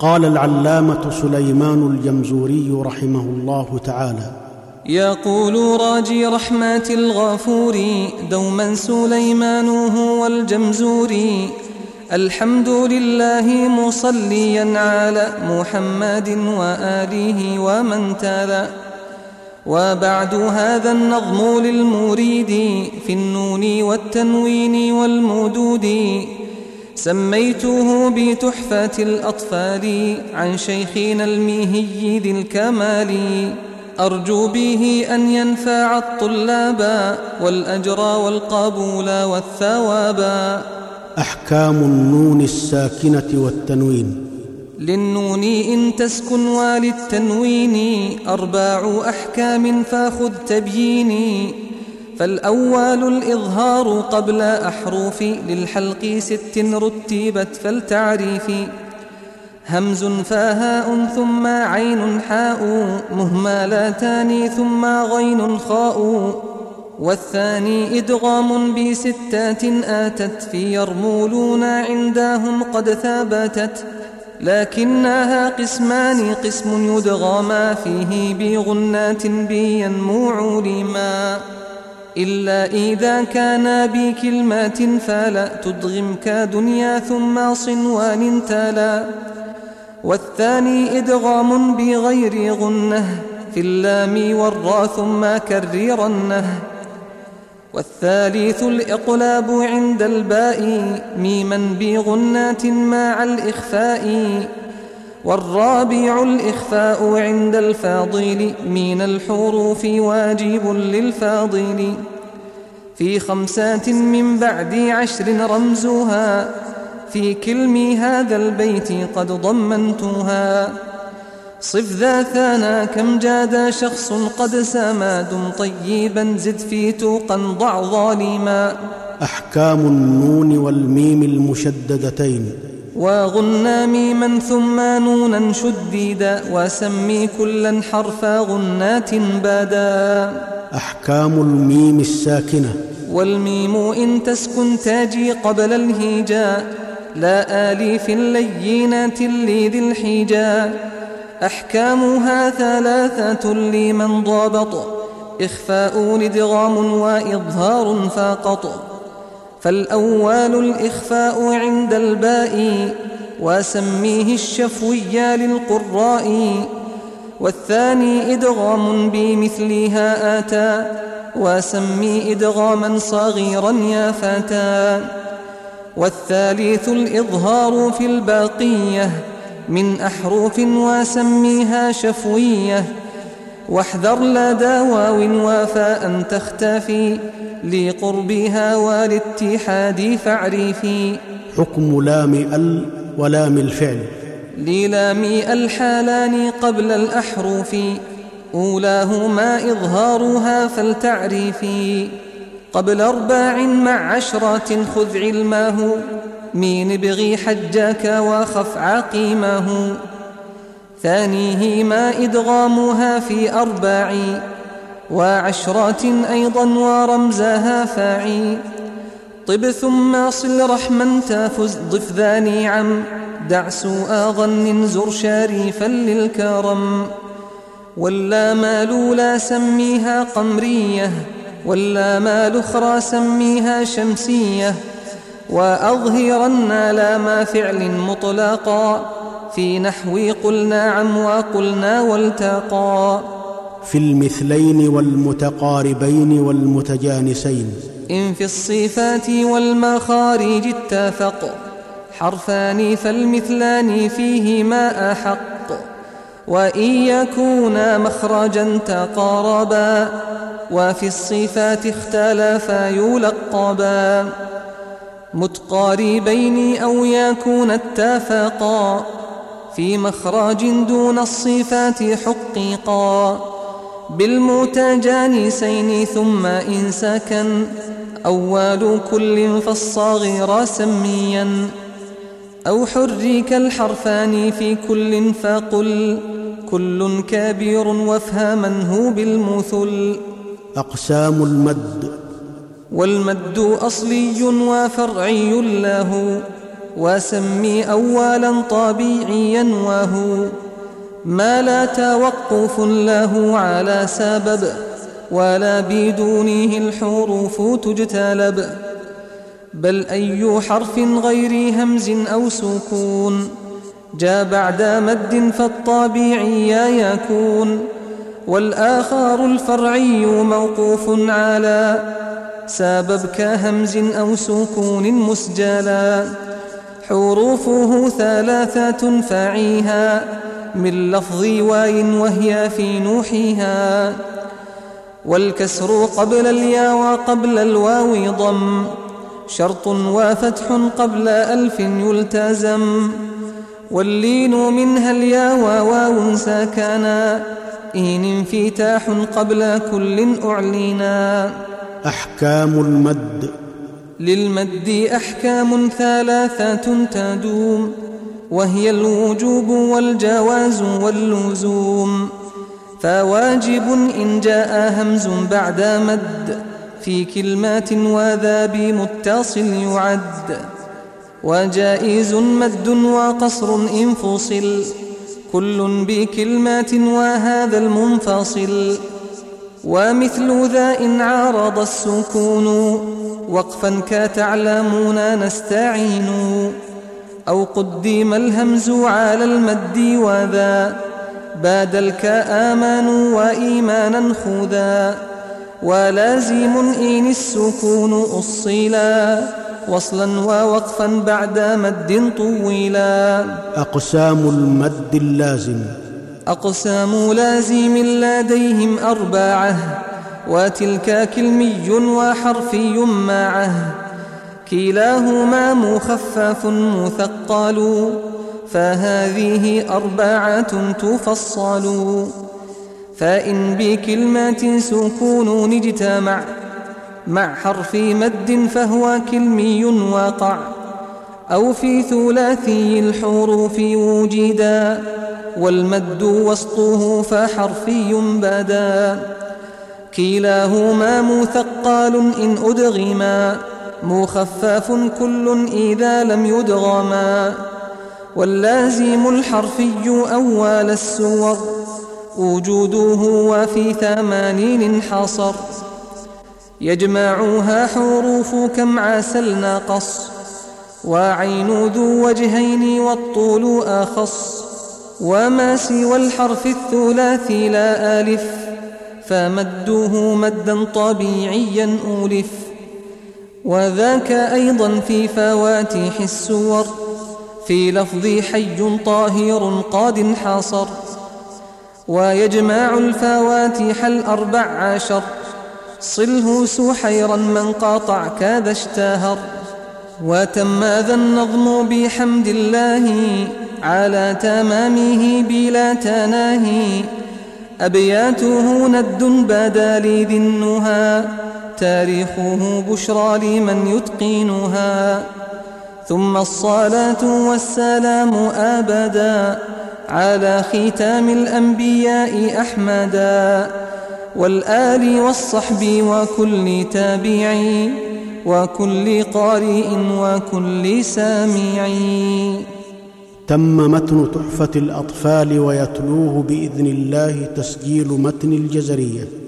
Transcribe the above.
قال العلامة سليمان الجمزوري رحمه الله تعالى. يقول راجي رحمات الغفور دوما سليمان هو الجمزور الحمد لله مصليا على محمد وآله ومن تلا وبعد هذا النظم للمريد في النون والتنوين والمدود سميته بتحفة الأطفال عن شيخنا الميهي ذي الكمال. أرجو به أن ينفع الطلاب والأجر والقبول والثواب. أحكام النون الساكنة والتنوين. للنون إن تسكن وللتنوين أربع أحكام فاخذ تبييني فالأول الإظهار قبل أحرف للحلق ست رتبت فالتعريف همز فهاء ثم عين حاء مهملتان ثم غين خاء والثاني إدغام بستات آتت في يرمولون عندهم قد ثبتت لكنها قسمان قسم يدغما فيه بغنات بينمو لما إلا إذا كان بكلمات فلا تدغم كدنيا ثم صنوان تلا والثاني إدغام بغير غنة في اللام والراء ثم كررنه والثالث الإقلاب عند الباء ميما بغنات مع الإخفاء. والرابع الإخفاء عند الفاضل من الحروف واجب للفاضل. في خمسات من بعد عشر رمزها في كلم هذا البيت قد ضمنتها. صف ذا ثانا كم جاد شخص قد سما دم طيبا زد في توقا ضع ظالما. أحكام النون والميم المشددتين. وغنى ميما ثم نونا شديدا وسمي كلا حرف غنات بادا. أحكام الميم الساكنة. والميم إن تسكن تاجي قبل الهيجاء لا آليف لينات لذي الحجاء أحكامها ثلاثة لمن ضابط. إخفاء ادغام وإظهار فقط. فالأول الإخفاء عند الباء وسميه الشفوي للقراء. والثاني إدغام بمثلها آتى وسمي إدغاما صغيرا يا فتى والثالث الإظهار في الباقية من أحرف وسميها شفوية. واحذر لدى واو وفاء تختفي لقربها والاتحاد فاعرفي حكم لام ال ولام الفعل. للام الحالان قبل الأحرف أولاهما إظهارها فلتعرفي قبل أرباع مع عشرة خذ علمه مين ابغي حجاك وخف عقيمه ثانية ما إدغامها في أرباع وعشرات أيضا ورمزها فاعي طب ثم صل رحما تافز ضف ذا نعم دع سوء ظن زر شريفا للكرم. ولا مال لا سميها قمرية ولا ما الأخرى سميها شمسية. وأظهرن لام فعل مطلقا. في نحو قل نعم وقلنا والتقى. في المثلين والمتقاربين والمتجانسين. إن في الصفات والمخارج اتفق. حرفان فالمثلان فيهما أحق. وإن يكونا مخرجا تقاربا. وفي الصفات اختلفا يلقبا. متقاربين أو يكون اتفقا. في مخرج دون الصفات حقيقا. بالمتجانسين ثم إن سكن أول كل فالصغير سميا. أو حرك الحرفان في كل فقل. كل كبير وافهمنه بالمثل أقسام المد. والمد أصلي وفرعي له. وسمي أولا طبيعيا وهو ما لا توقف له على سبب ولا بدونه الحروف تجتلب بل أي حرف غير همز أو سكون جاء بعد مد فالطبيعي يكون والآخر الفرعي موقوف على سبب كهمز أو سكون مسجلا. حروفه ثلاثة فعيها من لفظ واي وهي في نوحها والكسر قبل اليا وقبل الواو ضم. شرط وفتح قبل ألف يلتزم. واللين منها اليا وواو ساكنا. إن انفتاح قبل كل أعلنا. أحكام المد. للمد أحكام ثلاثة تدوم وهي الوجوب والجواز واللزوم. فواجب إن جاء همز بعد مد في كلمات وذا بمتصل يعد. وجائز مد وقصر إن فصل كل بكلمات وهذا المنفصل. ومثل ذا إن عارض السكون. وقفا كتعلمون نستعين. أو قدم الهمز على المد وذا. باد آمن وإيمانا خذا ولازم إن السكون أصلا وصلا ووقفا بعد مد طويلا. أقسام المد اللازم. أقسام لازم لديهم أربعة وتلك كلمي وحرفي معه. كلاهما مخفف مثقل فهذه أربعة تفصل. فإن بكلمة سكون اجتمع مع حرف مد فهو كلمي وقع أو في ثلاثي الحروف وجدا والمد وسطه فحرفي بدا. كلاهما مثقال إن أدغما مخفف كل إذا لم يدغما واللازم الحرفي أول السور. وجوده وفي ثمانين انحصر يجمعها حروف كم عسل ناقص وعين ذو وجهين والطول أخص. وما سوى الحرف الثلاثي لا ألف فمده مدا طبيعيا أولف وذاك أيضا في فواتح السور في لفظ حي طاهر قاد انحصر ويجمع الفواتح الأربع عشر صله سحيرا من قاطع كذا اشتهر. وتم ذا النظم بحمد الله على تمامه بلا تناهي. أبياته ند بدا لي ذي النهى. تاريخه بشرى لمن يتقنها. ثم الصلاة والسلام أبدا على ختام الأنبياء أحمدا. والآل والصحب وكل تابعي وكل قارئ وكل سامع تم متن تحفة الأطفال ويتلوه بإذن الله تسجيل متن الجزرية.